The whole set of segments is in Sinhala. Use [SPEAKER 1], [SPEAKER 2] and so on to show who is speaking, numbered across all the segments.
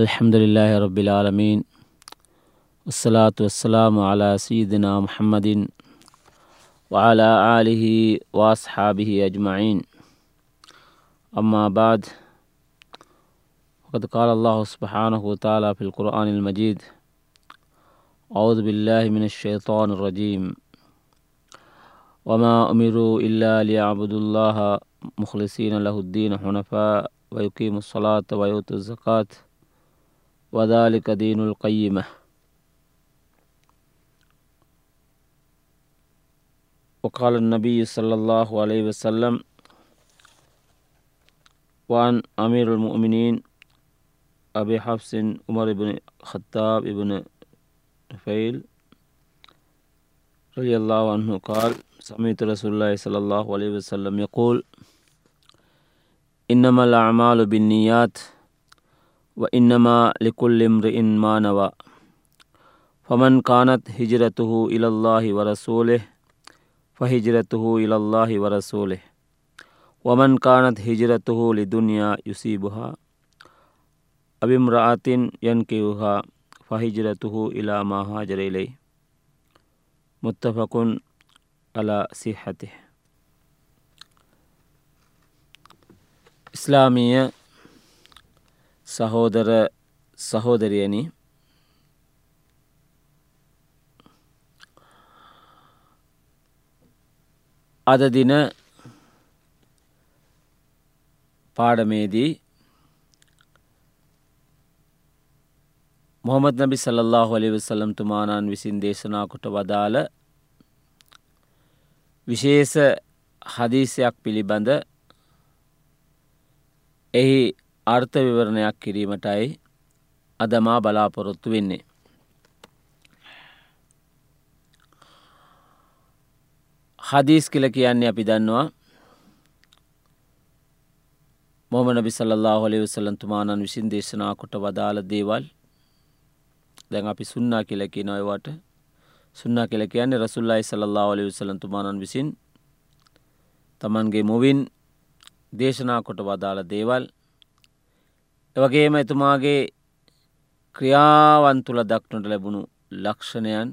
[SPEAKER 1] الحمد لله رب العالمين والصلاة والسلام على سيدنا محمد وعلى آله وأصحابه أجمعين. أما بعد وقد قال الله سبحانه وتعالى في القرآن المجيد أعوذ بالله من الشيطان الرجيم. وما أمروا إلا ليعبدوا الله مخلصين له الدين حنفاء ويقيموا الصلاة ويؤتوا الزكاة. وذلك دين القيمة. وقال النبي صلى الله عليه وسلم وعن أمير المؤمنين أبي حفص عمر بن خطاب بن نفيل رضي الله عنه قال سمعت رسول الله صلى الله عليه وسلم يقول إنما الأعمال بالنيات وإنما لكل امرئ ما نوى. فمن كانت هجرته إلى الله ورسوله فهجرته إلى الله ورسوله. ومن كانت هجرته لدنيا يصيبها أو امرأة ينكيها فهجرته إلى ما هاجر إليه. متفق على صحته. إسلامية සහෝදර සහෝදරියනි. අද දින පාඩමේදී මොහමද නබි සල්له හොලි වසල්ලම් තුමානන් විසින් දේශනා කොට වදාළ විශේෂ හදීසයක් පිළිබඳ එහි අර්ථ විවරණයක් කිරීමටයි අදමා බලාපොරොත්තු වෙන්නේ. හදීස් කියල කියන්නේ අපි දන්නවා මොමන බිසල්ලා හොලි විසලන්තුමානන් විසින් දේශනා කොට වදාළ දේවල් දැන් අපි සුන්නා කියලකි නොයවට සුන්නා කියල කියන්නේ රසුල්ලායි සල්ලා ඔලි විසලන්තුමානන් විසින් තමන්ගේ මුවින් දේශනා කොට වදාළ දේවල් එවගේම එතුමාගේ ක්‍රියාවන් තුළ දක්නට ලැබුණු ලක්ෂණයන්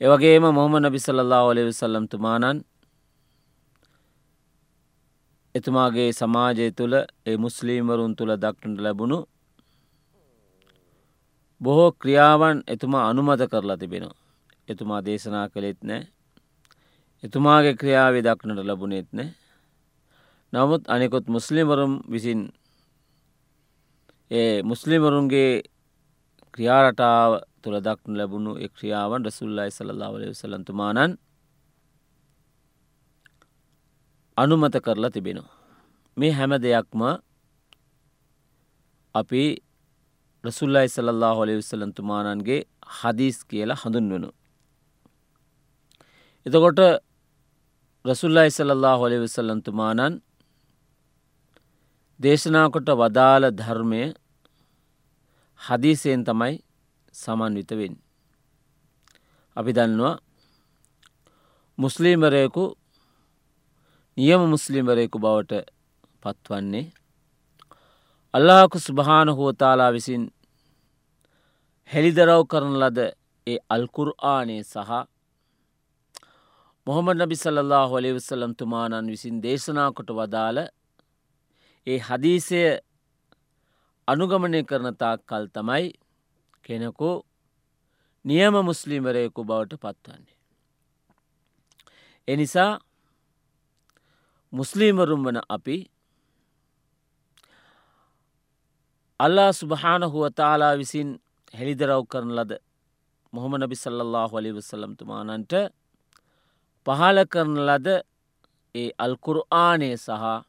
[SPEAKER 1] එවගේම මොහම නබිසල්ලා ඔලෙ විසල්ලම් තුමානන් එතුමාගේ සමාජය තුළ ඒ මුස්ලීමරුන් තුළ දක්නට ලැබුණු බොහෝ ක්‍රියාවන් එතුමා අනුමත කරලා තිබෙනවා. එතුමා දේශනා කළෙත් නෑ එතුමාගේ ක්‍රියාවේ දක්නට ලැබුණෙත් නෑ නමුත් අනෙකුත් මුස්ලිමරුම් විසින් ඒ මුස්ලිමරුන්ගේ ක්‍රියාරටාව තුළ දක්න ලැබුණු එක් ක්‍රියාවන් රසුල්ලයි සල්ලාවලය සලන්තුමානන් අනුමත කරලා තිබෙනවා. මේ හැම දෙයක්ම අපි රසුල්ලයි සල්ලා හොලි විසලන්තුමානන්ගේ හදීස් කියලා හඳුන්වනු. එතකොට රසුල්ලයි සල්ලා හොලි විසල්ලන්තුමානන් දේශනාකොට වදාළ ධර්මය හදීසයෙන් තමයි සමන්විතවෙන්. අපි දන්නවා මුස්ලිම්වරයකු නියම මුස්ලිම්වරයකු බවට පත්වන්නේ අල්ලාහකු ස්භාන හෝතාලා විසින් හෙළිදරව් කරන ලද ඒ අල්කුර්ආනය සහ මොහොමද නබි සල්له හොලි වසලම් තුමානන් විසින් දේශනා කොට වදාළ ඒ හදීසය අනුගමනය කරන තාක් කල් තමයි කෙනකු නියම මුස්ලිම්වරයෙකු බවට පත්වන්නේ. එනිසා මුස්ලිමරුම් වන අපි අල්ලා සුභාන හුවතාලා විසින් හෙළිදරව් කරන ලද මොහොම නබි සල්له හොලි වසලම්තුමානන්ට පහල කරන ලද ඒ අල්කුරආනය සහ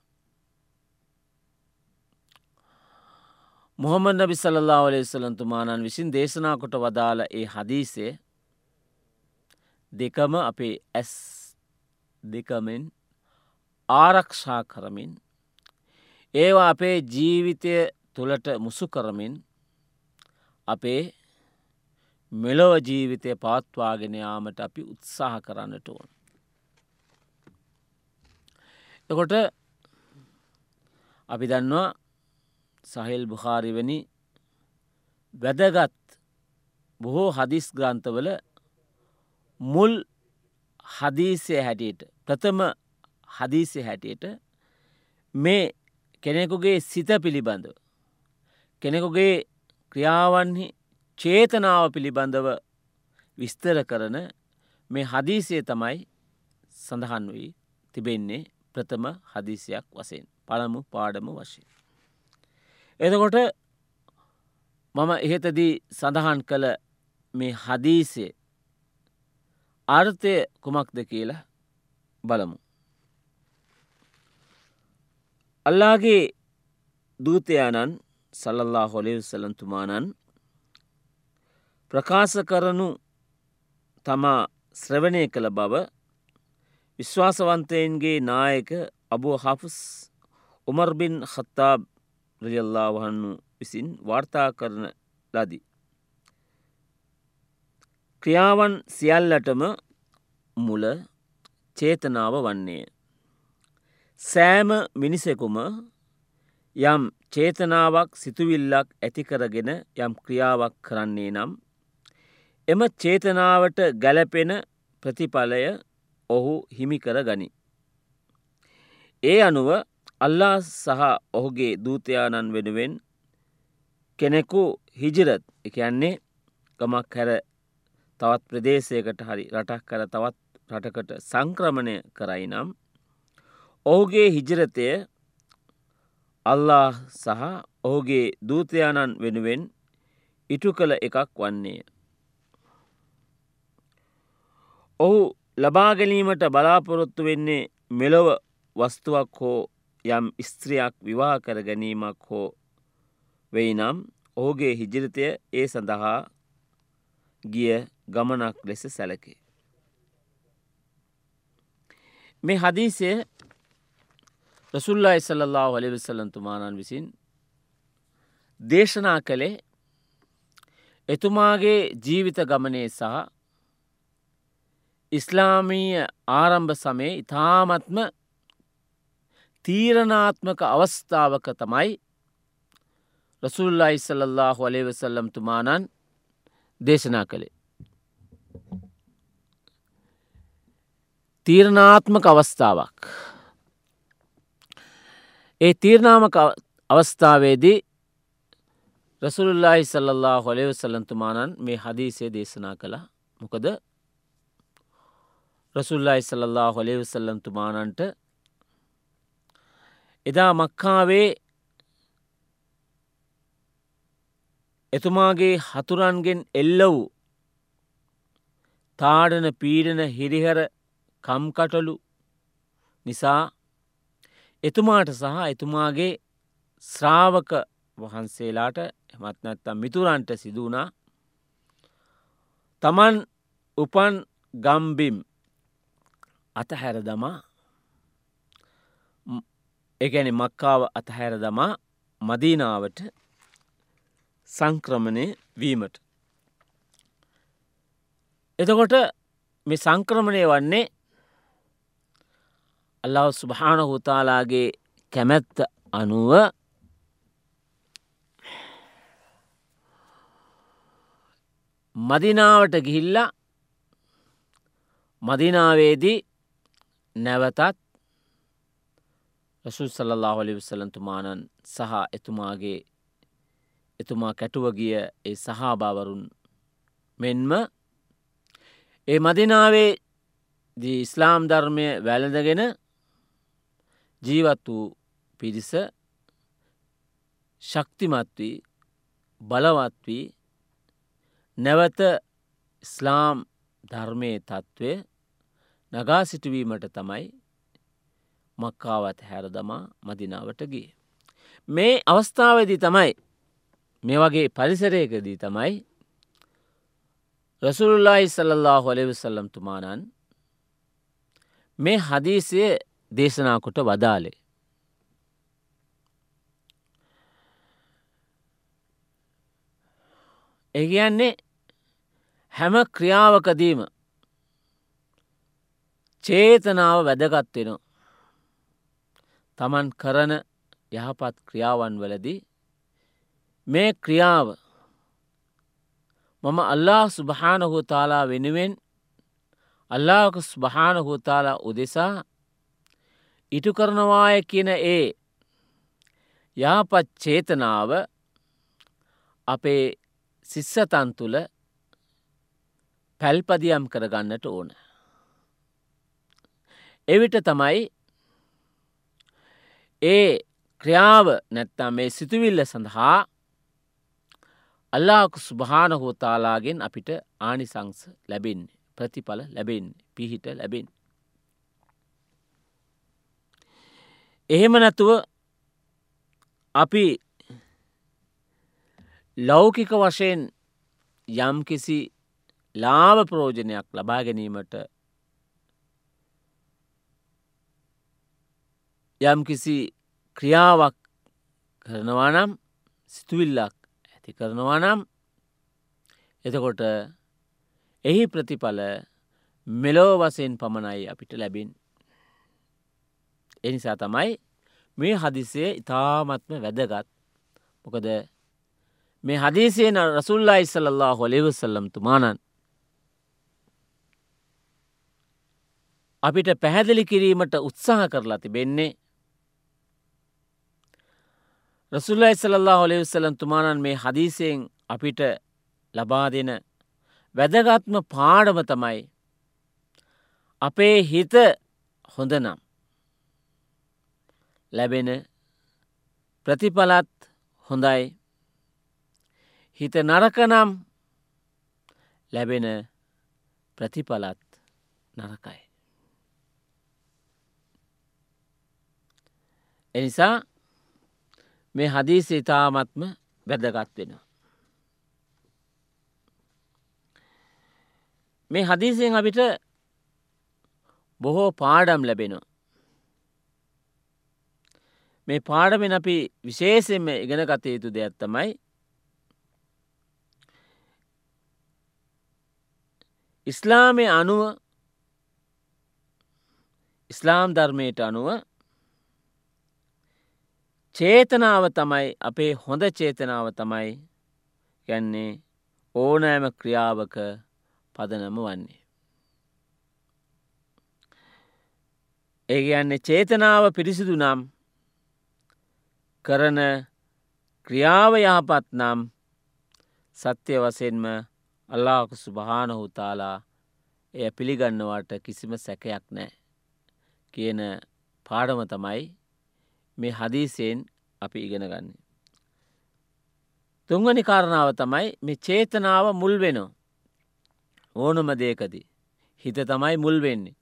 [SPEAKER 1] මොහොමද නබි සල්ලා වලේ සලන්තුමානන් විසින් දේශනා කොට වදාළ ඒ හදීසේ දෙකම අපේ ඇස් දෙකමෙන් ආරක්ෂා කරමින් ඒවා අපේ ජීවිතය තුළට මුසු කරමින් අපේ මෙලොව ජීවිතය පවත්වාගෙන යාමට අපි උත්සාහ කරන්නට ඕන. එකොට අපි දන්නවා සහිල් බුහාරිවැනි වැදගත් බොහෝ හදිස් ග්‍රන්ථවල මුල් හදීසය හැටියට ප්‍රථම හදීසය හැටියට මේ කෙනෙකුගේ සිත පිළිබඳව කෙනෙකුගේ ක්‍රියාවන්හි චේතනාව පිළිබඳව විස්තර කරන මේ හදීසය තමයි සඳහන් වී තිබෙන්නේ ප්‍රථම හදිසියක් වසයෙන් පළමු පාඩම වශයෙන්. එතකොට මම එහෙතදී සඳහන් කළ මේ හදීසය අර්ථය කුමක්ද කියලා බලමු. අල්ලාගේ දූතයානන් සල්ලල්ලා හොලිවසලන්තුමානන් ප්‍රකාශ කරනු තමා ශ්‍රවණය කළ බව විශ්වාසවන්තයන්ගේ නායක අබෝ හෆස් උමර්බින් හත්තාබ් රියල්ලා වහන්නු විසින් වාර්තා කරන ලදී. ක්‍රියාවන් සියල්ලටම මුල චේතනාව වන්නේ. සෑම මිනිසෙකුම යම් චේතනාවක් සිතුවිල්ලක් ඇතිකරගෙන යම් ක්‍රියාවක් කරන්නේ නම් එම චේතනාවට ගැලපෙන ප්‍රතිඵලය ඔහු හිමිකර ගනි. ඒ අනුව අල්ලා සහ ඔහුගේ දූතයානන් වෙනුවෙන් කෙනෙකු හිජිරත් එකන්නේ ගමක් හැර තවත් ප්‍රදේශයකට හරි රටක් කර තවත් රටකට සංක්‍රමණය කරයි නම් ඔහුගේ හිජරතය අල්له සහ ඔහුගේ දූතයානන් වෙනුවෙන් ඉටු කළ එකක් වන්නේ. ඔහු ලබාගැනීමට බලාපොරොත්තු වෙන්නේ මෙලොව වස්තුවක් හෝ යම් ස්ත්‍රියක් විවාහ කර ගැනීමක් හෝ වෙයි නම් ඔහුගේ හිජිරිතය ඒ සඳහා ගිය ගමනක් ලෙස සැලකේ. මේ හදීසය රසුල්ලා ඉසල්له වලිවිසල්ලන්තුමානන් විසින් දේශනා කළේ එතුමාගේ ජීවිත ගමනේ සහ ඉස්ලාමීය ආරම්භ සමේ ඉතාමත්ම තීරණාත්මක අවස්ථාවක තමයි රසුල්ලා ඉසල්له අලේවසල්ලම් තුමානන් දේශනා කළේ. තීරණාත්මක අවස්ථාවක්. ඒ තීරණාමක අවස්ථාවේදී රසුල්ලාහි සල්له හොලෙවසල්ලන්තුමානන් මේ හදීසේ දේශනා කළා මොකද රසුල්ලාහි සල්له හොලෙවසල්ලන්තුමානන්ට එදා මක්කාවේ එතුමාගේ හතුරන්ගෙන් එල්ල වූ තාඩන පීඩන හිරිහර කම්කටලු නිසා එතුමාට සහ එතුමාගේ ශ්‍රාවක වහන්සේලාට එමත්නැත්තම් මිතුරන්ට සිදුවනා තමන් උපන් ගම්බිම් අතහැර දමා එකැනි මක්කාව අතහැර දමා මදීනාවට සංක්‍රමණය වීමට. එතකොට මේ සංක්‍රමණය වන්නේ අල්ලව සුභාන හුතාලාගේ කැමැත්ත අනුව මදිනාවට ගිහිල්ලා මදිනාවේදී නැවතත් රසුල් සල්له හොලි විසලන්තුමානන් සහ එතුමාගේ එතුමා කැටුවගිය ඒ සහාභාවරුන් මෙන්ම ඒ මදිනාවේ ඉස්ලාම් ධර්මය වැළඳගෙන ජීවත් වූ පිරිස ශක්තිමත් වී බලවත් වී නැවත ඉස්ලාම් ධර්මය තත්ත්වය නගා සිටුවීමට තමයි මක්කාවත් හැරදමා මදිනාවට ගිය. මේ අවස්ථාවදී තමයි මේ වගේ පරිසරයකදී තමයි රසුල්ලායි සල්له හොලෙවිසල්ලම් තුමානන් මේ හදීසය දේශනාකොට වදාලේ. එගන්නේ හැම ක්‍රියාවකදීම චේතනාව වැදගත්වෙනවා. තමන් කරන යහපත් ක්‍රියාවන් වලදී මේ ක්‍රියාව මම අල්ලා සුභානහෝ තාලා වෙනුවෙන් අල්ලාක ස්භානහෝ තාලා උදෙසා ඉටු කරනවාය කියන ඒ යාපත් චේතනාව අපේ සිස්සතන් තුළ පැල්පදියම් කරගන්නට ඕන. එවිට තමයි ඒ ක්‍රියාව නැත්තම් මේ සිතුවිල්ල සඳහා අල්ලාක ස්ුභානහෝතාලාගෙන් අපිට ආනිසංස ලැබෙන්නේ ප්‍රතිඵල ලැබෙන් පිහිට ලැබෙන්. එහෙම නැතුව අපි ලෞකික වශයෙන් යම් කිසි ලාභ ප්‍රෝජනයක් ලබා ගැනීමට යම් කිසි ක්‍රියාවක් කරනවා නම් සිතුවිල්ලක් ඇති කරනවා නම් එතකොට එහි ප්‍රතිඵල මෙලෝ වසයෙන් පමණයි අපිට ලැබින්. එනිසා තමයි මේ හදිසේ ඉතාමත්ම වැදගත් මොකද මේ හදිසියන රසුල්ලා ඉස්සල්له හොලිවසල්ලම් තුමානන් අපිට පැහැදිලි කිරීමට උත්සාහ කරලා තිබෙන්නේ රසුල්ලා ඉස්සල්له හොලිවසලම් තුමානන් මේ හදිසයෙන් අපිට ලබා දෙන වැදගත්ම පාඩම තමයි අපේ හිත හොඳනම් ලැබෙන ප්‍රතිඵලත් හොඳයි හිත නරකනම් ලැබෙන ප්‍රතිඵලත් නරකයි. එනිසා මේ හදීස ඉතාමත්ම වැදගත් වෙනවා. මේ හදිසියෙන් අපිට බොහෝ පාඩම් ලැබෙනවා. මේ පාඩමෙන් අපි විශේෂෙන්ම ඉගෙන ගත යුතු දෙයක් තමයි ඉස්ලාමය අනුව ඉස්ලාම් ධර්මයට අනුව චේතනාව තමයි අපේ හොඳ චේතනාව තමයි ගැන්නේ ඕනෑම ක්‍රියාවක පදනම වන්නේ. ඒ කියන්නේ චේතනාව පිරිසිදු නම් කරන ක්‍රියාව යහපත් නම් සත්‍යය වසයෙන්ම අල්ලාක සුභානහු තාලා එය පිළිගන්නවට කිසිම සැකයක් නෑ කියන පාඩම තමයි මේ හදීසයෙන් අපි ඉගෙන ගන්නේ. තුංගනි කාරණාව තමයි මේ චේතනාව මුල් වෙනවා. ඕනම දේකදී. හිත තමයි මුල් වෙන්නේ.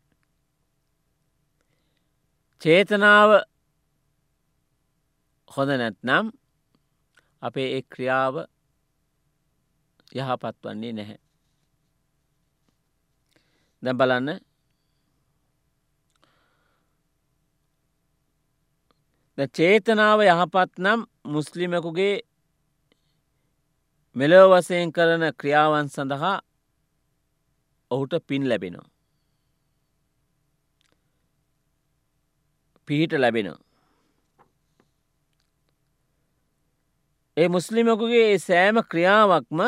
[SPEAKER 1] චේතනාව හොඳ නැත්නම් අපේ එ ක්‍රියාව යහපත් වන්නේ නැහැ. දැ බලන්න චේතනාව යහපත් නම් මුස්ලිමකුගේ මෙලෝ වසයෙන් කරන ක්‍රියාවන් සඳහා ඔහුට පින් ලැබෙනවා. පිහිට ලැබෙනවා. ඒ මුස්ලිමකුගේ සෑම ක්‍රියාවක්ම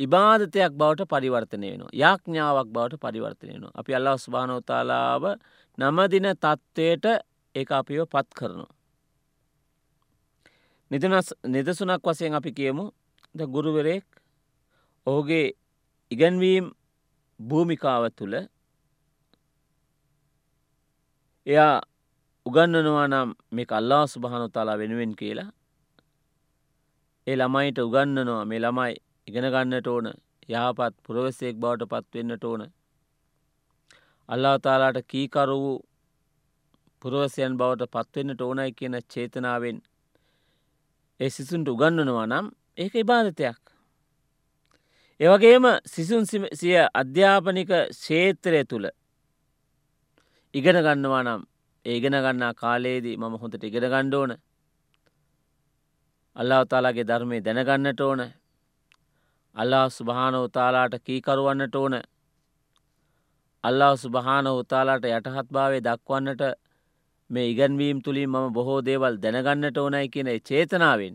[SPEAKER 1] ඉබාධතයක් බවට පරිවර්තනය වෙන යාඥාවක් බවට පරිවර්තනය වෙන අපි අල්ලා ස්භානෝතාලාව නමදින තත්ත්වයට ඒ අපිව පත් කරනවා. නිදසුනක් වසයෙන් අපි කියමු. ද ගුරුවරෙක් ඔහුගේ ඉගැන්වීම් භූමිකාව තුළ එයා උගන්නනවා නම් මේ අල්ලා සුභානු තාලා වෙනුවෙන් කියලා. ඒ ළමයිට උගන්නනවා මේ ළමයි ඉගෙන ගන්නට ඕන යහපත් පුරවසයෙක් බවට පත්වෙන්නට ඕන. අල්ලා තාලාට කීකරු වූ පුරවසයන් බවට පත්වෙන්නට ඕනයි කියන චේතනාවෙන් ඒ සිසුන්ට උගන්නනවා නම් ඒක ඉබාධතයක් ඒවගේම සිසුන් සිය අධ්‍යාපනික ශේත්‍රය තුළ ඉගෙන ගන්නවා නම් ඒගෙන ගන්නා කාලයේදී මම හොඳට ඉගෙන ගණ්ඩෝන අල්ලා තාලාගේ ධර්මය දැනගන්නට ඕන. අල්ලා සුභාන උතාලාට කීකරුවන්නට ඕන. අල්ලා සුභාන උතාලාට යටහත් භාවේ දක්වන්නට මේ ඉගැන්වීම් තුළින් මම බොහෝ දේවල් දැනගන්නට ඕනයි කියන චේතනාවෙන්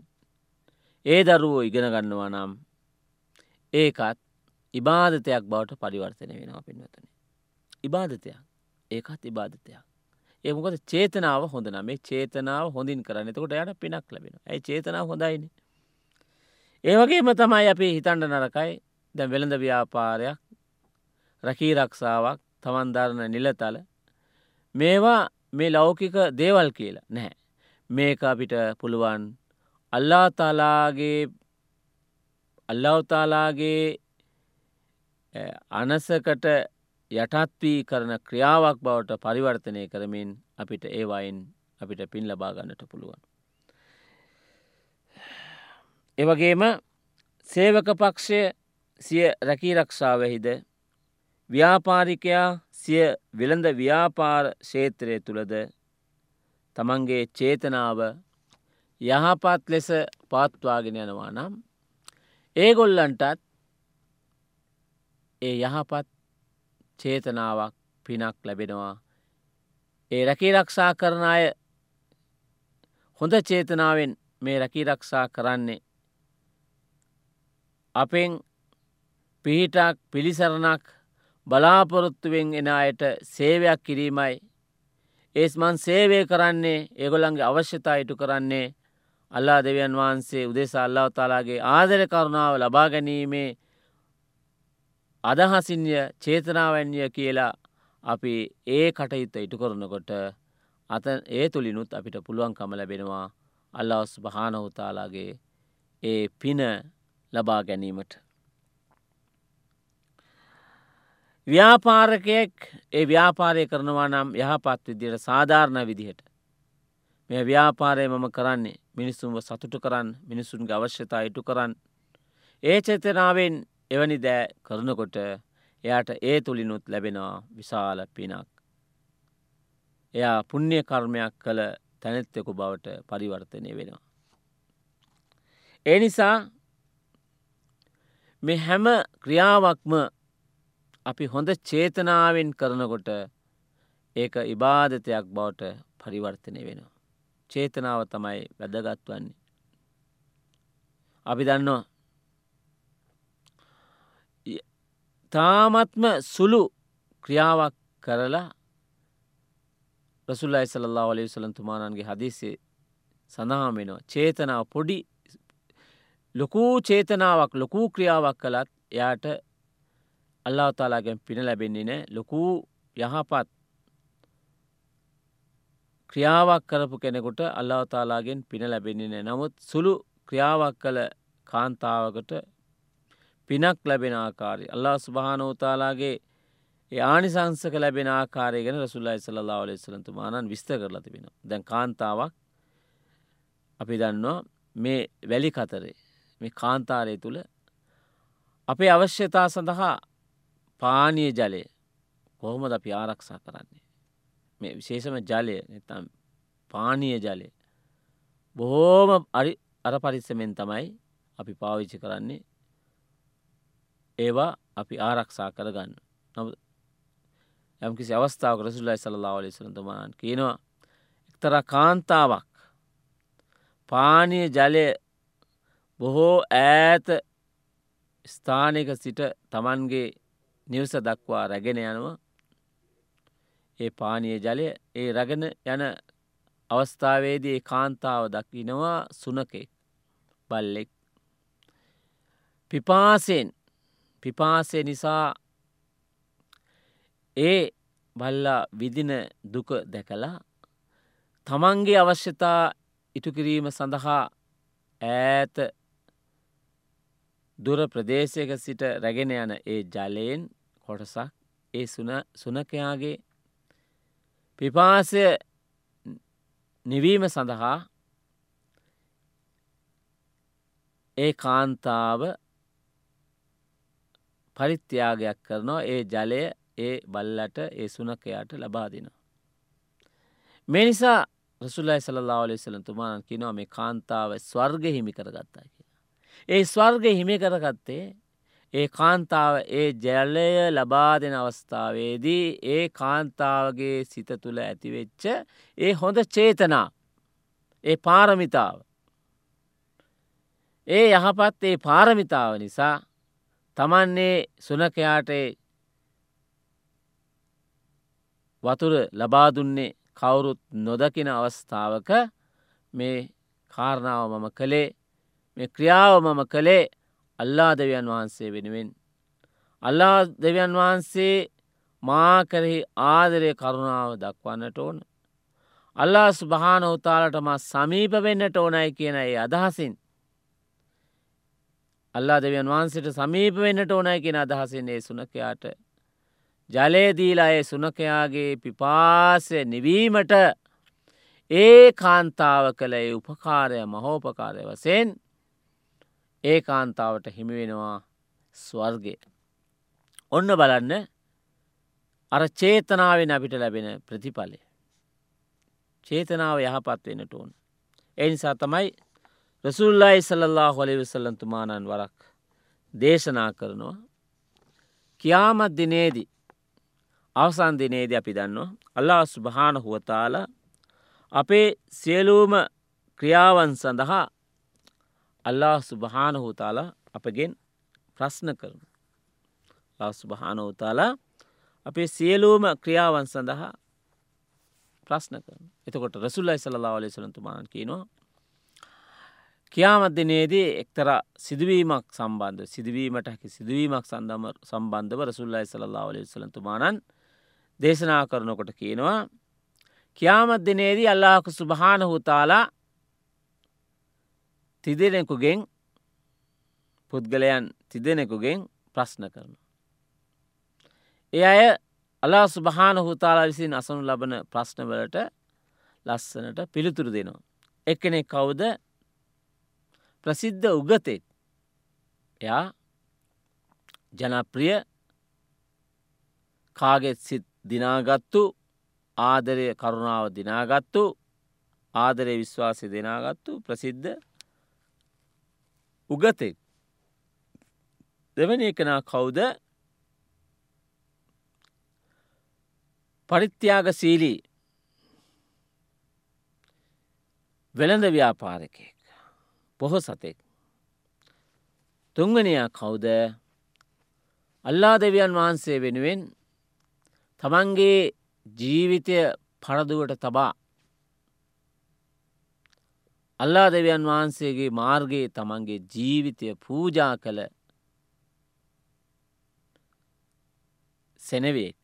[SPEAKER 1] ඒ දරුවෝ ඉගෙන ගන්නවා නම් ඒකත් ඉබාධතයක් බවට පරිවර්තනය වෙනවා පින්වතන. ඉබාධතයක් ඒකත් ඉබාධතයක්. ඒමකොද චේතනාව හොඳ මේ චේතනාව හොඳින් කරන්න එතකොට යට පිනක් ලබෙන ඇයි චේතනාව හොඳයින. ඒවගේම තමයි අපි හිතන්ඩ නරකයි දැ වෙළඳ ව්‍යාපාරයක් රකී රක්ෂාවක් තමන්ධරණ නිලතල මේවා මේ ලෞකික දේවල් කියලා නැහැ. මේක අපිට පුළුවන් අල්ලා තාලාගේ අල්ලවතාලාගේ අනසකට යටත්වී කරන ක්‍රියාවක් බවට පරිවර්තනය කරමින් අපිට ඒවයින් අපිට පින් ලබාගන්නට පුළුවන්. එවගේම සේවක පක්ෂය සිය රැකීරක්ෂාවහිද ව්‍යාපාරිකයා සිය විළඳ ව්‍යාපාර ශේත්‍රය තුළද තමන්ගේ චේතනාව යහපත් ලෙස පාත්වාගෙන යනවා නම් ඒගොල්ලන්ටත් ඒ යහපත් චේතනාවක් පිනක් ලැබෙනවා. ඒ රැකීරක්ෂා කරන අය හොඳ චේතනාවෙන් මේ රැකීරක්ෂා කරන්නේ. අපෙන් පිහිටක් පිළිසරණක් බලාපොරොත්තුවෙන් එන අයට සේවයක් කිරීමයි ඒස්මන් සේවය කරන්නේ ඒගොළන්ගේ අවශ්‍යතා ඉටු කරන්නේ අල්ලා දෙවියන් වහන්සේ උදෙසා අල්ලාව තාලාගේ ආදර කරුණාව ලබා ගැනීමේ අදහසින්ය චේතනාවන්ය කියලා අපි ඒ කටයුත්ත ඉටු කරනකොට අත ඒ තුළිනුත් අපිට පුළුවන්කම ලැබෙනවා අල්ලවස් භානවතාලාගේ ඒ පින ලබා ගැනීමට. ව්‍යාපාරකයෙක් ඒ ව්‍යාපාරය කරනවා නම් යහපත් විදියට සාධාරණ විදිහට මේ ව්‍යාපාරය මම කරන්නේ මිනිස්සුන්ව සතුටු කරන්න මිනිස්සුන්ගේ අවශ්‍යතා ඉටු කරන්න. ඒ චේතනාවෙන් එවැනි දෑ කරනකොට එයාට ඒ තුළිනුත් ලැබෙනවා විශාල පිනක්. එයා පුුණ්්‍ය කර්මයක් කළ තැනෙත්තෙකු බවට පරිවර්තනය වෙනවා. ඒ නිසා මේ හැම ක්‍රියාවක්ම අපි හොඳ චේතනාවෙන් කරනකොට ඒක ඉබාධතයක් බවට පරිවර්තනය වෙනවා. චේතනාව තමයි වැදගත් වන්නේ. අපි දන්නවා තාමත්ම සුළු ක්‍රියාවක් කරලා රසුල්ලයි සල්ලා වලේ සලන්තුමානන්ගේ හදිසේ සඳහාමෙනවා චේතනාව පොඩි ලොකූ චේතනාවක් ලොකූ ක්‍රියාවක් කළත් එයාට අල්ලාවතාලාගෙන් පින ලැබෙන්නේ නෑ ලොකූ යහපත් ක්‍රියාවක් කරපු කෙනෙකුට අල්ලාවතාලාගෙන් පින ලැබෙන්නේ නෑ. නමුත් සුළු ක්‍රියාවක් කළ කාන්තාවකට පිනක් ලැබෙන ආකාරය අල්ලා ස්භානෝතාලාගේ ආනිසංසක ලැබෙන ආකාරය ගැන රසුල්ලයි සල්ලා වලේ සලන්තුමානන් විස්ත කරලා තිබෙන දැන් කාන්තාවක් අපි දන්නවා මේ වැලි කතරේ මේ කාන්තාරය තුළ අපේ අවශ්‍යතා සඳහා පානීය ජලය කොහොමද අපි ආරක්ෂා කරන්නේ? මේ විශේෂම ජලය නැතම් පානීය ජලය බොහෝම අරි අර පරිස්සමෙන් තමයි අපි පාවිච්චි කරන්නේ. ඒවා අපි ආරක්ෂා කරගන්න. නො යම්කිසි අවස්ථාව රසුල්ලයි සල්ලා ලේ සනතුමාන් කියනවා එක්තර කාන්තාවක් පානය ජලය බොහෝ ඈත ස්ථානක සිට තමන්ගේ නිවස දක්වා රැගෙන යනවා. ඒ පානය ජලය ඒ රගෙන යන අවස්ථාවේදී කාන්තාව දකිනවා සුනකෙක් බල්ලෙක්. පිපාසෙන් පිපාසය නිසා ඒ බල්ලා විදින දුක දැකලා තමන්ගේ අවශ්‍යතා ඉටුකිරීම සඳහා ඈත දුර ප්‍රදේශයක සිට රැගෙන යන ඒ ජලයෙන් කොටසක් ඒ සුනකයාගේ පිපාසය නිවීම සඳහා ඒ කාන්තාව පරිත්‍යාගයක් කරනවා ඒ ජලය ඒ බල්ලට ඒ සුනකයාට ලබාදිනවා. මේ නිසා රසුල්ලයි සල්ලා ලේ සලතුමාන කිනවා මේ කාන්තාව ස්වර්ග හිමි කරගත්තා කිය. ඒ ස්වර්ග හිමි කරගත්තේ ඒ කාන්තාව ඒ ජලය ලබා දෙන අවස්ථාවේදී ඒ කාන්තාවගේ සිත තුළ ඇතිවෙච්ච ඒ හොඳ චේතනා ඒ පාරමිතාව. ඒ යහපත් ඒ පාරමිතාව නිසා තමන්නේ සුනකයාට වතුර ලබා දුන්නේ කවුරුත් නොදකින අවස්ථාවක මේ කාරණාව මම කළේ මේ ක්‍රියාව මම කළේ අල්ලා දෙවියන් වහන්සේ වෙනුවෙන්. අල්ලා දෙවියන් වහන්සේ මා කරෙහි ආදරය කරුණාව දක්වන්නට ඕන. අල්ලා ස්භාන උතාලටම සමීප වෙන්නට ඕනයි කියන ඒ අදහසින්. අල්ලා දෙවියන් වහන්සට සමීප වෙන්නට ඕනයි කියෙන අදහසින් ඒ සුනකයාට ජලයදීලා ඒ සුනකයාගේ පිපාසය නිවීමට ඒ කාන්තාව කළ ඒ උපකාරය මහෝපකාරය වසයෙන් ඒ කාන්තාවට හිමිවෙනවා ස්වර්ගය. ඔන්න බලන්න අර චේතනාවෙන් අපිට ලැබෙන ප්‍රතිඵලය. චේතනාව යහපත් වෙනට ඕන. එනිසා තමයි රසුල්ලායි සල්له හොලි විසල්ලන්තුමානන් වරක් දේශනා කරනවා. කියාමත් දිනේදී අවසන් දිනේද අපි දන්නවා අල්ලා ස්ුභාන හුවතාල අපේ සියලූම ක්‍රියාවන් සඳහා අල්ලා සුභාන හෝතාල අපගෙන් ප්‍රශ්න කරන. සුභාන හෝතාලා අපේ සියලූම ක්‍රියාවන් සඳහා ප්‍රශ්න කරන. එතකොට රසුල්ලයි සල්ලා ලේ සලතුමාන් කියනවා. කියාමදනේදී එක්තර සිදුවීමක් සම්බන්ධ සිදුවීමට හැකි සිදුවීමක් සඳම සම්බන්ධව රසුල්ලයි සල්ලා ලේ සලතුමානන් දේශනා කරනකොට කියනවා කියාමත් දිනේදී අල්ලාහක සුභාන හුතාලා තිදෙනෙකුගෙන් පුද්ගලයන් තිදෙනෙකුගෙන් ප්‍රශ්න කරන. ඒ අය අලා සුභාන හුතාලා විසින් අසනු ලබන ප්‍රශ්නවලට ලස්සනට පිළිතුරු දෙනවා. එකනෙ කවුද ප්‍රසිද්ධ උගතෙක් එයා ජනප්‍රිය කාගෙත් සිත් දිනාගත්තු ආදරය කරුණාව දිනාගත්තු ආදරය විශ්වාසය දෙනාගත්තු ප්‍රසිද්ධ උගතෙක් දෙවැනි එකනා කවුද? පරිත්‍යාග සීලී වෙළඳ ව්‍යාපාරකයෙක්. පොහො සතෙක්. තුංගනයා කවුද? අල්ලා දෙවියන් වහන්සේ වෙනුවෙන් තමන්ගේ ජීවිතය පරදුවට තබා අල්ලා දෙවියන් වහන්සේගේ මාර්ගයේ තමන්ගේ ජීවිතය පූජා කළ සෙනවෙක්.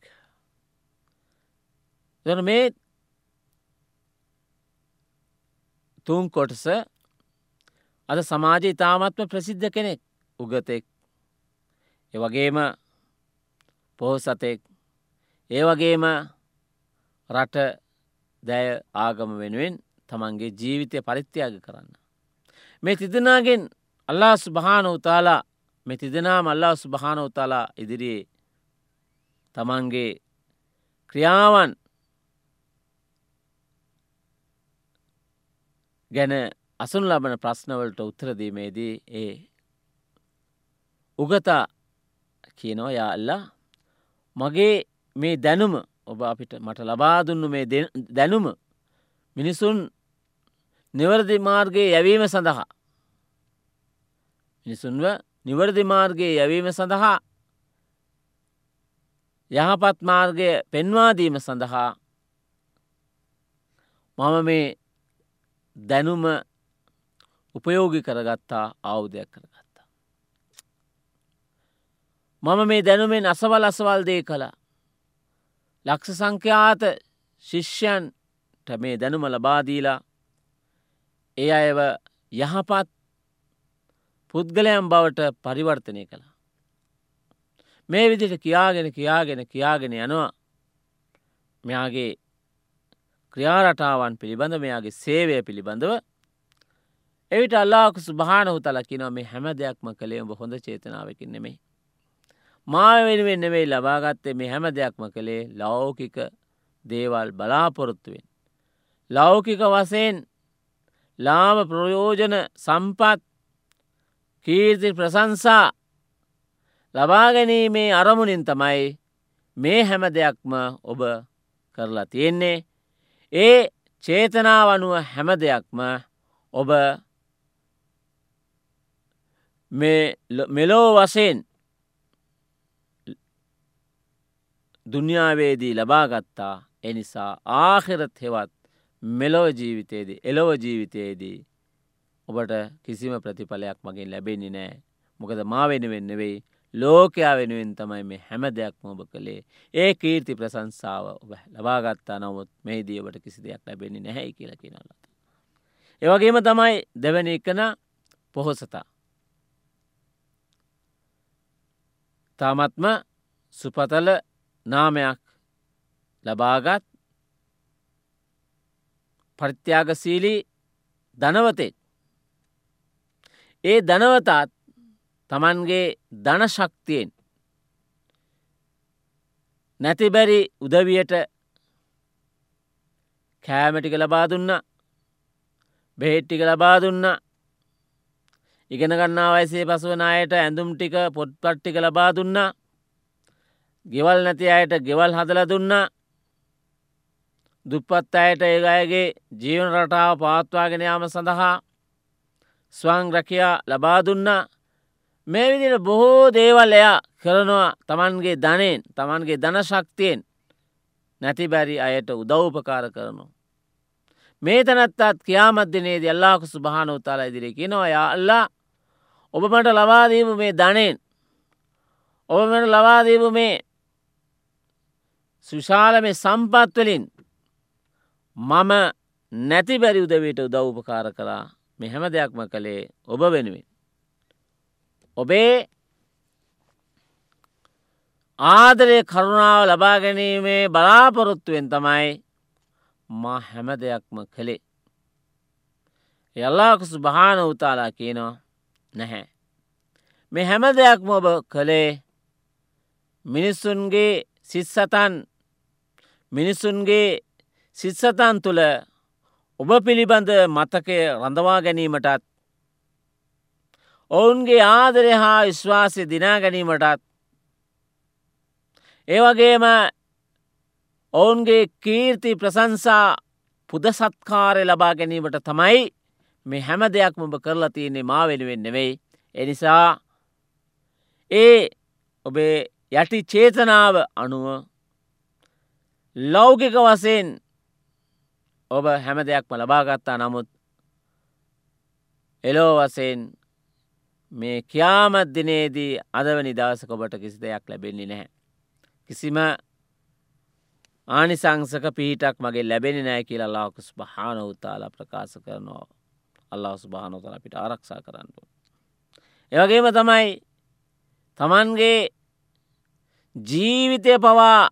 [SPEAKER 1] දන මේ තුන් කොටස අද සමාජ ඉතාමත්ම ප්‍රසිද්ධ කෙනෙක්. උගතෙක්. එවගේම පොහොසතෙක්. ඒ වගේම රට දැය ආගම වෙනුවෙන් තමන්ගේ ජීවිතය පරිත්‍යයාග කරන්න. මේ තිදනාගෙන් අල්ලා සුභාන උතාලා මෙ තිදනාම අල්ලා සුභාන උතාලා ඉදිරියේ තමන්ගේ ක්‍රියාවන් ගැන අසුන් ලබන ප්‍රශ්නවලට උත්තරදීමේදී ඒ උගතා කියනවා යා අල්ලා මගේ මේ දැනුම ඔබ අපිට මට ලබා දුන්නු මේ දැනුම මිනිසුන් නිවරදි මාර්ගයේ යැවීම සඳහා මිනිසුන්ව නිවරදි මාර්ගයේ යැවීම සඳහා යහපත් මාර්ගය පෙන්වාදීම සඳහා මම මේ දැනුම උපයෝගි කරගත්තා ආවුදයක් කරගත්තා. මම මේ දැනුමෙන් අසවල් අසවල් දේ කලා ලක්ෂ සංඛ්‍යාත ශිෂ්‍යයන්ට මේ දැනුම ලබාදීලා ඒ අයව යහපත් පුද්ගලයන් බවට පරිවර්තනය කළා. මේ විදිට කියාගෙන කියාගෙන කියාගෙන යනවා මෙයාගේ ක්‍රියාරටාවන් පිළිබඳ මෙයාගේ සේවය පිළිබඳව එවිට අල්ලාක සුභානහු තලකිනව මේ හැම දෙයක්ම කළේ ඔබ හොඳ චේතනාවකින් නෙමෙයි. මා වෙනුවෙන් නෙවෙයි ලබාගත්තේ මේ හැම දෙයක්ම කළේ ලෞකික දේවල් බලාපොරොත්තුවෙන්. ලෞකික වසයෙන් ලාම ප්‍රයෝජන සම්පත් කීර්ති ප්‍රසංසා ලබාගැනීමේ අරමුණින් තමයි මේ හැම දෙයක්ම ඔබ කරලා තියෙන්නේ. ඒ චේතනාවනුව හැම දෙයක්ම ඔබ මෙලෝ වසයෙන් දුන්‍යාවේදී ලබාගත්තා එනිසා ආහිරත් හෙවත් මෙලොව ජීවිතයේදී එලොව ජීවිතයේදී ඔබට කිසිම ප්‍රතිඵලයක් මගින් ලැබෙන්නේ නෑ මොකද මා වෙනුවෙන් නෙවෙයි ලෝකයා වෙනුවෙන් තමයි මේ හැම දෙයක්ම ඔබ කළේ ඒ කීර්ති ප්‍රසංසාව ඔබ ලබාගත්තා නමුත් මේදී ඔබට කිසි දෙයක් ලැබෙන්නේ නැහැයි කියල කියනලත. ඒවගේම තමයි දෙවැනි එකන පොහොසතා. තාමත්ම සුපතල නාමයක් ලබාගත් පරිත්‍යාගසීලී ධනවතෙක්. ඒ ධනවතාත් තමන්ගේ ධනශක්තියෙන් නැතිබැරි උදවියට කෑමටික ලබා දුන්න. බෙහෙට්ටික ලබා දුන්න. ඉගෙන ගන්නා වයසේ පසුවන අයට ඇඳුම් ටික පොට්පට්ටික ලබා දුන්න. ගෙවල් නැති අයට ගෙවල් හදල දුන්න. දුප්පත් අයට ඒ අයගේ ජීවන රටාව පවත්වාගෙන යාම සඳහා ස්වං රැකයා ලබා දුන්නා මේ විදිට බොහෝ දේවල් එයා කරනවා තමන්ගේ ධනයෙන් තමන්ගේ ධන ශක්තියෙන් නැති බැරි අයට උදව්පකාර කරනවා. මේ තැනත්තත් කියාමත්දිනේද අල්ලාකු සුභාන උතාලා ඉදිරි කිනවා යා අල්ලා ඔබ මට ලබාදීපු මේ ධනයෙන් ඔබ මට ලබාදීපු මේ සුශාල මේ සම්පත්වලින් මම නැති බැරි උදවිට උදව්පකාර කලා මෙ හැම දෙයක්ම කළේ ඔබ වෙනුවෙන්. ඔබේ ආදරය කරුණාව ලබා ගැනීමේ බලාපොරොත්තුවෙන් තමයි මා හැම දෙයක්ම කළේ. යල්ලාකුසු භාන උතාලා කියනවා නැහැ. මේ හැම දෙයක්ම ඔබ කළේ මිනිස්සුන්ගේ සිත්සතන් මිනිස්සුන්ගේ සිත්සතන් තුළ ඔබ පිළිබඳ මතකය රඳවා ගැනීමටත් ඔවුන්ගේ ආදරය හා විශ්වාසය දිනා ගැනීමටත් ඒවගේම ඔවුන්ගේ කීර්ති ප්‍රසංසා පුද සත්කාරය ලබා ගැනීමට තමයි මේ හැම දෙයක් මොබ කරලා තියන්නේ මා වෙනුවෙන් නෙවෙයි. එනිසා ඒ ඔබේ යටි චේතනාව අනුව ලෞකික වසයෙන් ඔබ හැම දෙයක්ම ලබාගත්තා නමුත් එලෝ වසයෙන් මේ කියාමත් දිනේදී අදවනි දවසක ඔබට කිසි දෙයක් ලැබෙන්නේ නැහැ. කිසිම ආනිසංසක පිහිටක් මගේ ලැබෙන නෑ කියලා අල්ලාකුස් භාන උතාලා ප්‍රකාශ කරනවා අල්ලා සුභානොතල අපිට ආරක්ෂා කරන්නු. ඒවගේම තමයි තමන්ගේ ජීවිතය පවා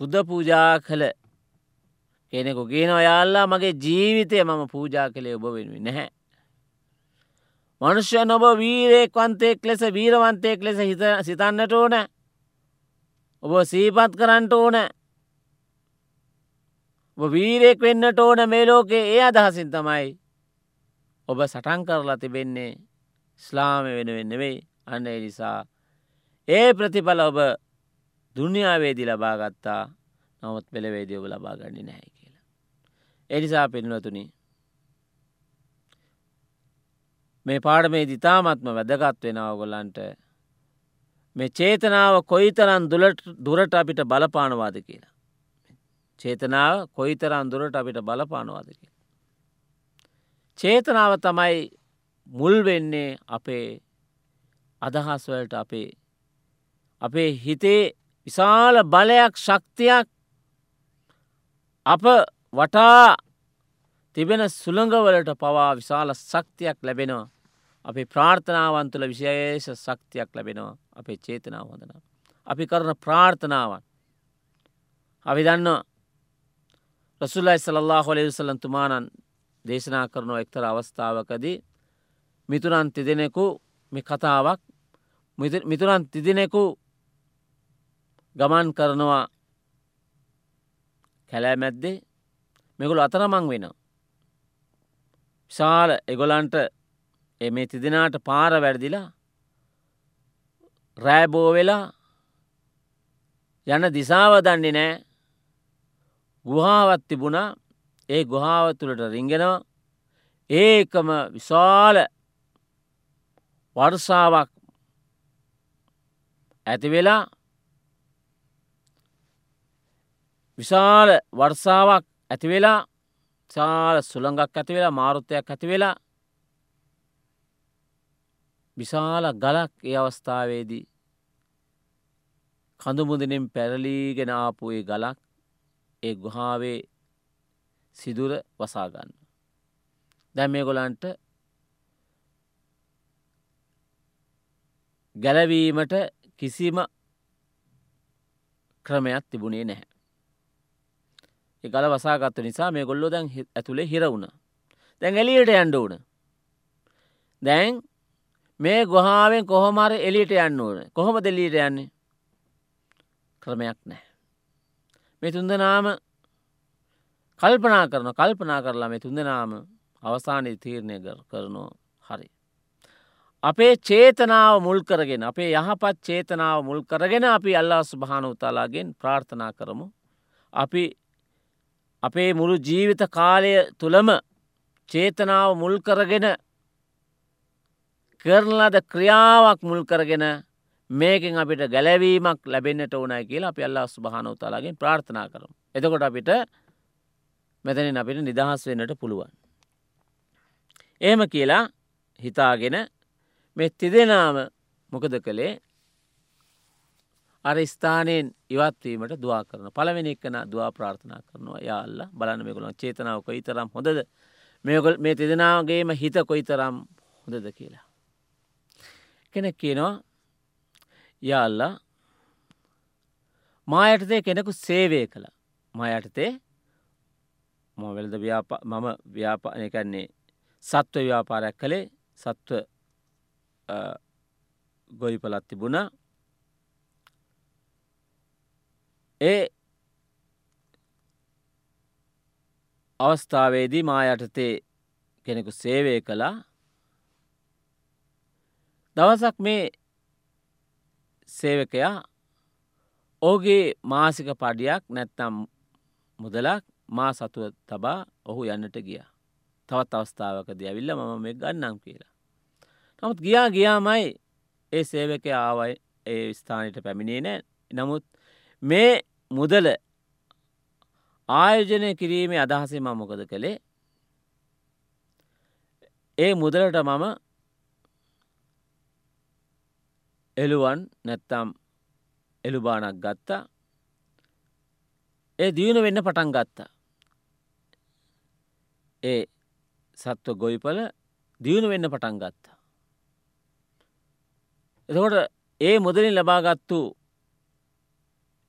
[SPEAKER 1] පුද පූජා කළ කෙනෙකු කියන ඔයාල්ලා මගේ ජීවිතය මම පූජා කළේ ඔබ වෙනුවෙන්. නැහැ. මනුෂ්‍ය නොබ වීරයෙක් වන්තයෙක් ලෙස වීරවන්තයෙක් ලෙස හිත සිතන්නට ඕන. ඔබ සීපත් කරන්නට ඕන. ඔබ වීරයෙක් වෙන්නට ඕන මේ ලෝකේ. ඒ අදහසින් තමයි ඔබ සටන් කරලා තිබෙන්නේ ස්ලාම වෙනුවෙන් නෙවෙයි. අන්න නිසා ඒ ප්‍රතිඵල ඔබ දුනියාවේදි ලබාගත්තා නමුත් පෙළවේදී ඔබ ලබාගන්නේ නැහැ. කියලා. එනිසා පෙන්වතුනි මේ පාඩමේ දිතාමත්ම වැදගත් වෙන ඔගොල්ලන්ට මේ චේතනාව කොයිතරන් දුරට අපිට බලපානවාද කියලා. චේතනාව කොයිතරන් දුරට අපිට බලපානවාද කියලා. චේතනාව තමයි මුල් වෙන්නේ අපේ අදහස්වලට අපේ අපේ හිතේ විශාල බලයක් ශක්තියක් අප වටා තිබෙන සුළඟවලට පවා විශාල ශක්තියක් ලැබෙනවා අපි ප්‍රාර්ථනාවන් තුළ විශේෂ ශක්තියක් ලැබෙනවා අපේ චේතනාව හොඳන. අපි කරන ප්‍රාර්ථනාවන්. අපි දන්න රසුල්ලයි සල්له හොලේ සලන් තුමානන් දේශනා කරනව එක්තර අවස්ථාවකදී මිතුරන් තිදෙනෙකු මෙ කතාවක් මිතුරන් තිදිනෙකු ගමන් කරනවා කැලෑ මැද්දේ මෙගුළු අතරමං වෙන. විශාල එගොලන්ට එමේ තිදෙනට පාර වැරදිලා රෑබෝ වෙලා යන දිසාව දන්නේ නෑ. ගුහාවත් තිබුණා. ඒ ගුහාව තුළට රිංගෙනවා. ඒකම විශාල වර්සාාවක් ඇතිවෙලා විශාල වර්සාවක් ඇතිවෙලා සාල සුළඟක් ඇතිවෙලා මාරුත්තයක් ඇතිවෙලා විශාල ගලක් ඒ අවස්ථාවේදී කඳුමුදනින් පැරලීගෙන ආපු ඒ ගලක් ඒ ගුහාවේ සිදුර වසාගන්න. දැම් මේ ගොලන්ට ගැලවීමට කිසිම ක්‍රමයක් තිබුණේ නැහැ. ගල වසාගත්ත නිසා මේ ගොල්ලො දැන් ඇතුළේ හිරවුණ. දැන් එලියට ඇන්ඩ වන. දැන් මේ ගොහාාවෙන් කොහොමර එලියට යන්න ඕන කොහොම දෙලීට යන්නේ ක්‍රමයක් නෑ. මේ තුන්දනාම කල්පනා කරන කල්පනා කරලා මේ තුන්දනාම අවසානය තීරණය කරනවා හරි. අපේ චේතනාව මුල් කරගෙන අපේ යහපත් චේතනාව මුල් කරගෙන අපි අල්ලා ස්භාන උතාලාගෙන් ප්‍රාර්ථනා කරමු. අපි අපේ මුළු ජීවිත කාලය තුළම චේතනාව මුල් කරගෙන කරනලද ක්‍රියාවක් මුල් කරගෙන මේකින් අපිට ගැලවීමක් ලැබෙන්න්නට ඕනයි කියලා අපි අල්ලා ස්භාන උතාලාගෙන් ප්‍රාර්ථනා කරම්. එතකොට අපිට මෙතනින් අපිට නිදහස් වෙන්නට පුළුවන්. එහෙම කියලා හිතාගෙන මෙ තිදෙනාම මොකද කළේ අර ස්ථානයෙන් ඉවත්වීමට දවා කරන පළවෙනි එක්කන දවා ප්‍රාර්ථනා කරනවා. යාල්ල බලන්න මේකුළන් චේතනාව කොයි තරම් හොඳද? මේකොල් මේ තිදෙනාවගේම හිත කොයි තරම් හොඳද කියලා. කෙනෙක් කියනවා යාල්ලා මායටතේ කෙනෙකු සේවය කළ. මයටතේ මොවැල්ද මම ව්‍යාපානය කන්නේ සත්ව ව්‍යාපාරයක් කළේ සත්ව ගොයිපලත් තිබුණ. ඒ අවස්ථාවේදී මා යටතේ කෙනෙකු සේවය කළා දවසක් මේ සේවකයා ඕගේ මාසික පඩියක් නැත්තම් මුදලක් මා සතුව තබා ඔහු යන්නට ගිය. තවත් අවස්ථාවක දයවිල්ල මම මේ ගන්නම් කියලා. නමුත් ගියා ගියාමයි ඒ සේවක ආවයි ඒ ස්ථානයට පැමිණේ නෑ නමුත් මේ මුදල ආයෝජනය කිරීමේ අදහසේ මම මොකද කළේ? ඒ මුදලට මම එළුවන් නැත්තම් එළුබානක් ගත්තා. ඒ දියුණු වෙන්න පටන් ගත්තා. ඒ සත්ව ගොයිපල දියුණු වෙන්න පටන් ගත්තා. එතකොට ඒ මුදලින් ලබාගත්තු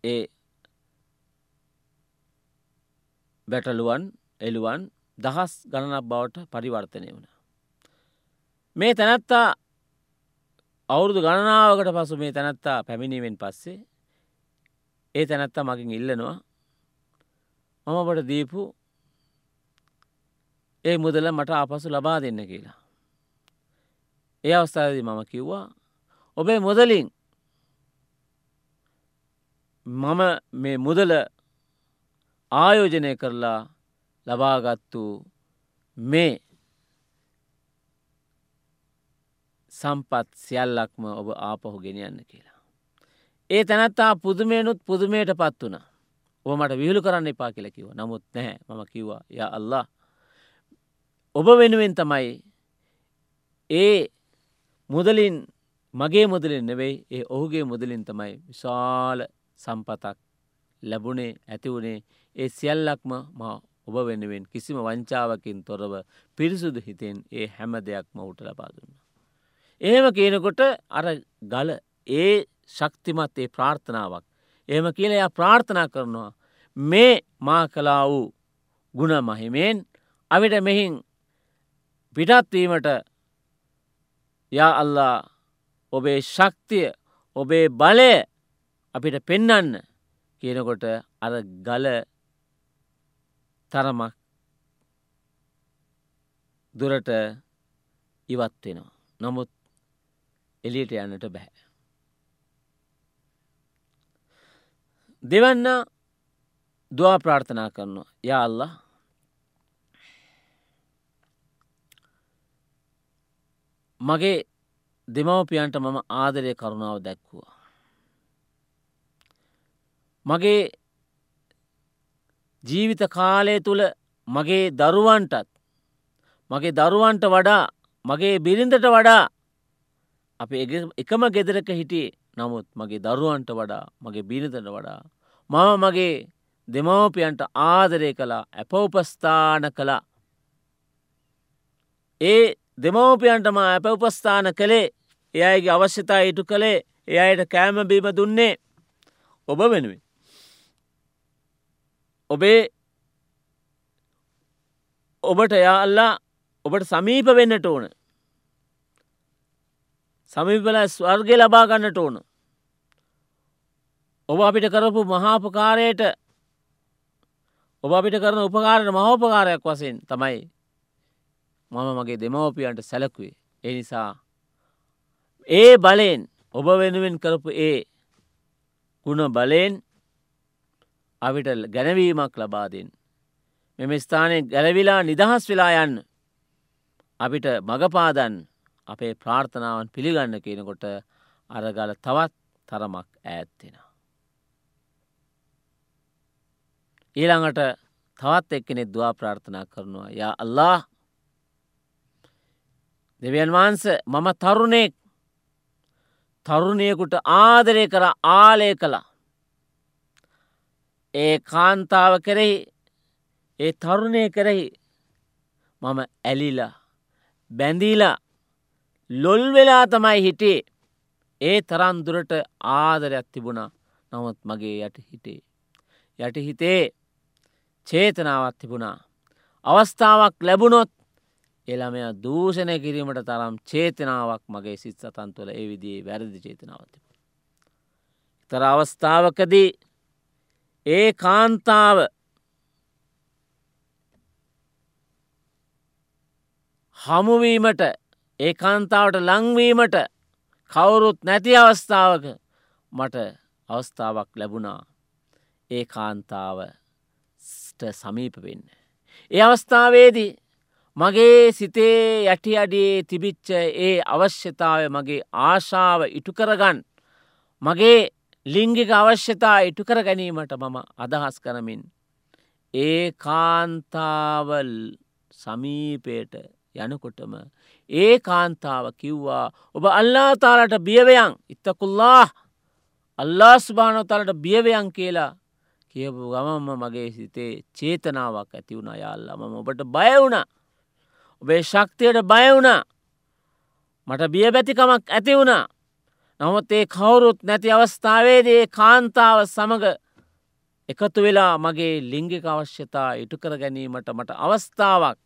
[SPEAKER 1] ඒ බැටලුවන් එළුවන් දහස් ගණනක් බවට පරිවර්තනය වුණ. මේ තැනැත්තා අවුරුදු ගණනාවකට පසු මේ තැනැත්තා පැමිණීමෙන් පස්සේ ඒ තැනැත්තා මගින් ඉල්ලනවා මමබට දීපු ඒ මුදල මට අපසු ලබා දෙන්න කියලා. ඒ අවස්ථාවදී මම කිව්වා ඔබේ මුදලින් මම මේ මුදල ආයෝජනය කරලා ලබාගත්තු මේ සම්පත් සියල්ලක්ම ඔබ ආපහු ගෙනියන්න කියලා. ඒ තැනත්තා පුදුමයනුත් පුදුමයට පත් වුණ. ඔබ මට විහිලු කරන්න එපා කියල කිව නමුත් නැහැ මම කිව්වා ය අල්له ඔබ වෙනුවෙන් තමයි ඒ මුදලින් මගේ මුදලින් නෙවෙයි ඒ ඔහුගේ මුදලින් තමයි විශාල සම්පතක් ලැබුණේ ඇතිවුණේ ඒ සියල්ලක්ම මා ඔබ වෙනුවෙන් කිසිම වංචාවකින් තොරව පිරිසුදු හිතෙන් ඒ හැම දෙයක්ම උට ලබා දුන්න. එහෙම කියනකොට අර ගල ඒ ශක්තිමත් ඒ ප්‍රාර්ථනාවක්. එහෙම කියල එයා ප්‍රාර්ථනා කරනවා මේ මා කලා වූ ගුණ මහිමයෙන් අවිට මෙහින් පිටත්වීමට යා අල්ලා ඔබේ ශක්තිය ඔබේ බලය අපිට පෙන්නන්න කියනකොට අර ගල තරමක් දුරට ඉවත් වෙනවා. නමුත් එලියට යන්නට බැහැ. දෙවන්න දවා ප්‍රාර්ථනා කරනවා යා අල්له මගේ දෙමවපියන්ට මම ආදරය කරුණාව දැක්වුවා. මගේ ජීවිත කාලය තුළ මගේ දරුවන්ටත් මගේ දරුවන්ට වඩා මගේ බිරිඳට වඩා අප එකම ගෙදරක හිටියේ නමුත් මගේ දරුවන්ට වඩා මගේ බිරිඳට වඩා මම මගේ දෙමවපියන්ට ආදරය කළා ඇපවපස්ථාන කළා ඒ දෙමවපියන්ටම ඇපවපස්ථාන කළේ එයගේ අවශ්‍යතා ඉටු කළේ එයට කෑමබීම දුන්නේ ඔබ වෙනුවෙන්. ඔබේ ඔබට යා අල්ලා ඔබට සමීප වෙන්නට ඕන. සමීපල ස්වර්ගය ලබාගන්නට ඕන. ඔබ අපිට කරපු මහාපකාරයට ඔබ අපිට කරන උපකාරයට මහෝපකාරයක් වසයෙන් තමයි මම මගේ දෙමවපියන්ට සැලකුවේ. එනිසා ඒ බලයෙන් ඔබ වෙනුවෙන් කරපු ඒ ගුණ බලයෙන් අවිට ගැනවීමක් ලබාදෙන්. මෙම ස්ථානය ගැලවිලා නිදහස් වෙලා යන්න. අපිට මගපාදන් අපේ ප්‍රාර්ථනාවන් පිළිගන්න කියනකොට අරගල තවත් තරමක් ඈත්වෙන. ඊළඟට තවත් එක්කෙනෙ දවා ප්‍රාර්ථනා කරනවා යා අල්له දෙවියන් වහන්ස මම තරුණෙක් තරුණයකුට ආදරය කර ආලය කළා. ඒ කාන්තාව කෙරෙහි ඒ තරුණය කෙරෙහි මම ඇලිලා බැඳීලා ලොල් වෙලා තමයි හිටේ ඒ තරන්දුරට ආදරයක් තිබුණා නමුත් මගේ යට හිටේ. යට හිතේ චේතනාවත් තිබුණා. අවස්ථාවක් ලැබුණොත් එළමය දූෂණය කිරීමට තරම් චේතනාවක් මගේ සිත් සතන් තුළ ඒ විදිේ වැරදි චේතනාවති. තර අවස්ථාවකදී ඒ කාන්තාව හමුවීමට ඒ කාන්තාවට ලංවීමට කවුරුත් නැති අවස්ථාවක මට අවස්ථාවක් ලැබුණා ඒ කාන්තාවට සමීප වෙන්න. ඒ අවස්ථාවේදී මගේ සිතේ යටි අඩේ තිබිච්ච ඒ අවශ්‍යතාව මගේ ආශාව ඉටුකරගන් මගේ ලිංගික අවශ්‍යතා ඉටුකර ගැනීමට මම අදහස් කරමින් ඒ කාන්තාවල් සමීපයට යනකොටම ඒ කාන්තාව කිව්වා ඔබ අල්ලා තාලට බියවයන් ඉත්තකුල්ලා අල්ලා ස්භානොතාලට බියවයන් කියලා කියපු ගමම්ම මගේ සිතේ චේතනාවක් ඇති වුණ. යාල්ලා මම ඔබට බයවුණ ඔබේ ශක්තියට බයවුණා මට බිය බැතිකමක් ඇති වුණා. නමුත් ඒ කවුරුත් නැති අවස්ථාවේදේ කාන්තාව සමඟ එකතු වෙලා මගේ ලිංගික අවශ්‍යතා ඉටුකර ගැනීමට මට අවස්ථාවක්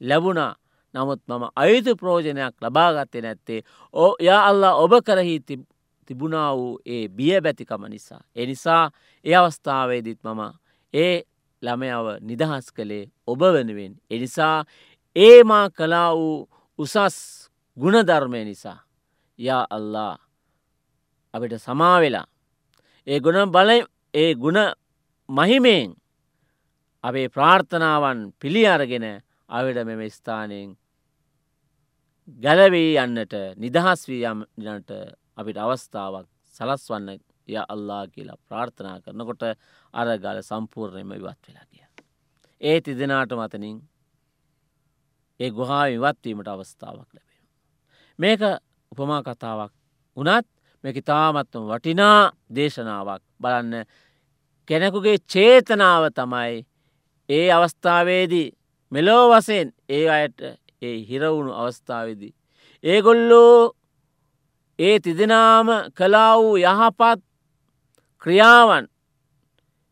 [SPEAKER 1] ලැබුණා නමුත් මම අයුතු ප්‍රෝජනයක් ලබාගත්තේ නැත්තේ ඕ යා අල්ලා ඔබ කරහි තිබුණා වූ ඒ බිය බැතිකම නිසා. එනිසා ඒ අවස්ථාවේදිත් මම ඒ ළමයව නිදහස් කළේ ඔබ වෙනුවෙන්. එනිසා ඒමා කලා වූ උසස් ගුණධර්මය නිසා යා අල්ලා අපිට සමාවෙලා ඒ ගුණ බල ඒ ගුණ මහිමයෙන් අපේ ප්‍රාර්ථනාවන් පිළි අරගෙන අවිට මෙම ස්ථානයෙන් ගැලවී යන්නට නිදහස් වී යන්නට අපිට අවස්ථාවක් සලස්වන්න ය අල්ලා කියලා ප්‍රාර්ථනා කරනකොට අරගල සම්පූර්ණයම ඉවත් වෙලා කිය. ඒ තිදෙනාට මතනින් ඒ ගොහා ඉවත්වීමට අවස්ථාවක් ලැබෙන. මේක උපමා කතාවක් වනත් මේක තාමත්ම වටිනා දේශනාවක් බලන්න කෙනෙකුගේ චේතනාව තමයි ඒ අවස්ථාවේදී මෙලෝ වසයෙන් ඒ අයට ඒ හිරවුණු අවස්ථාවේදී. ඒගොල්ලෝ ඒ තිදෙනාම කලා වූ යහපත් ක්‍රියාවන්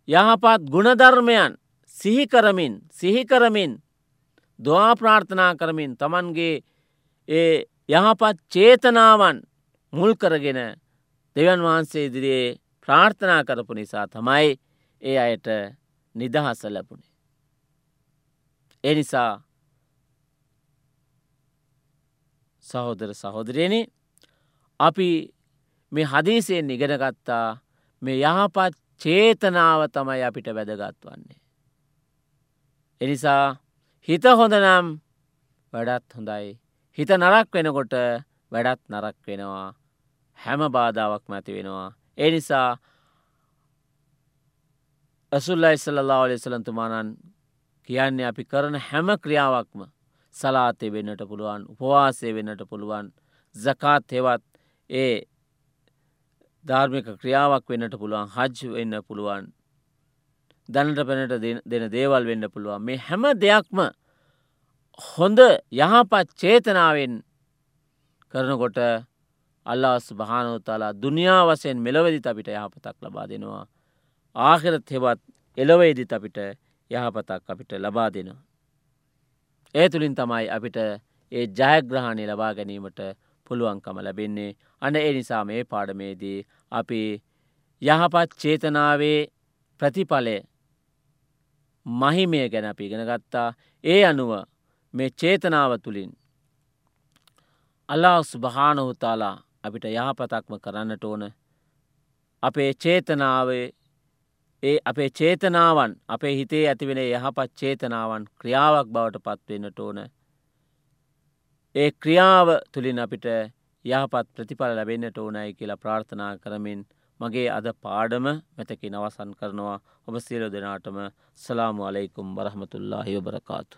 [SPEAKER 1] යහපත් ගුණධර්මයන් සිහිකරමින් සිහිකරමින් දවා ප්‍රාර්ථනා කරමින් තමන්ගේ ඒ යහපත් චේතනාවන් මුල් කරගෙන දෙවන් වහන්සේ ඉදිරියේ ප්‍රාර්ථනා කරපු නිසා තමයි ඒ අයට නිදහස ලැබුණේ. ඒ නිසා සහෝදර සහෝදරයන අපි මේ හදීසයෙන් ඉගෙනගත්තා මේ යහපත් චේතනාව තමයි අපිට වැදගත් වන්නේ. එනිසා හිත හොඳනම් වැඩත් හොඳයි. හිත නරක් වෙනකොට වැඩත් නරක් වෙනවා. හැම බාධාවක් මැති වෙනවා. ඒ නිසා ඇසුල්ලයි සල්ලා ලෙසලන්තුමානන් කියන්නේ අපි කරන හැම ක්‍රියාවක්ම සලාතය වෙන්නට පුළුවන් උපවාසය වෙන්නට පුළුවන් ဇ කාත් හෙවත් ඒ ධර්මික ක්‍රියාවක් වෙන්නට පුළුවන් හජ් වෙන්න පුළුවන් දැනට පැනට දෙන දේවල් වෙන්න පුළුවන් මේ හැම දෙයක්ම හොඳ යහපත් චේතනාවෙන් කරනකොට අල්ලාස් භානවතාලා දුනියා වසයෙන් මෙලවදිත අපිට යහපතක් ලබා දෙනවා. ආහිරත් හෙවත් එලවේදිත් අපිට යහපතක් අපිට ලබා දෙනවා. ඒ තුළින් තමයි අපිට ඒ ජයග්‍රහණය ලබා ගැනීමට පුළුවන්කම ලැබෙන්නේ අන ඒ නිසා මේ පාඩමේදී අපි යහපත් චේතනාවේ ප්‍රතිඵලය මහිමය ගැන අපි ඉගෙන ගත්තා ඒ අනුව මේ චේතනාව තුළින් අල්ලා සුභානහුතාලා අපිට යහපතක්ම කරන්නට ඕන. අපේ චේතනාවේ ඒ අපේ චේතනාවන් අපේ හිතේ ඇතිවෙන යහපත් චේතනාවන් ක්‍රියාවක් බවට පත්වෙන්නට ඕන. ඒ ක්‍රියාව තුළින් අපිට යහපත් ප්‍රතිඵල ලැබෙන්න්නට ඕනයි කියලා ප්‍රාර්ථනා කරමින් මගේ අද පාඩම මෙතකි නවසන් කරනවා. ඔබ සියලු දෙනාටම සලාමු අලෙකුම් බරහමතුල්ලා හිවබරකාතු.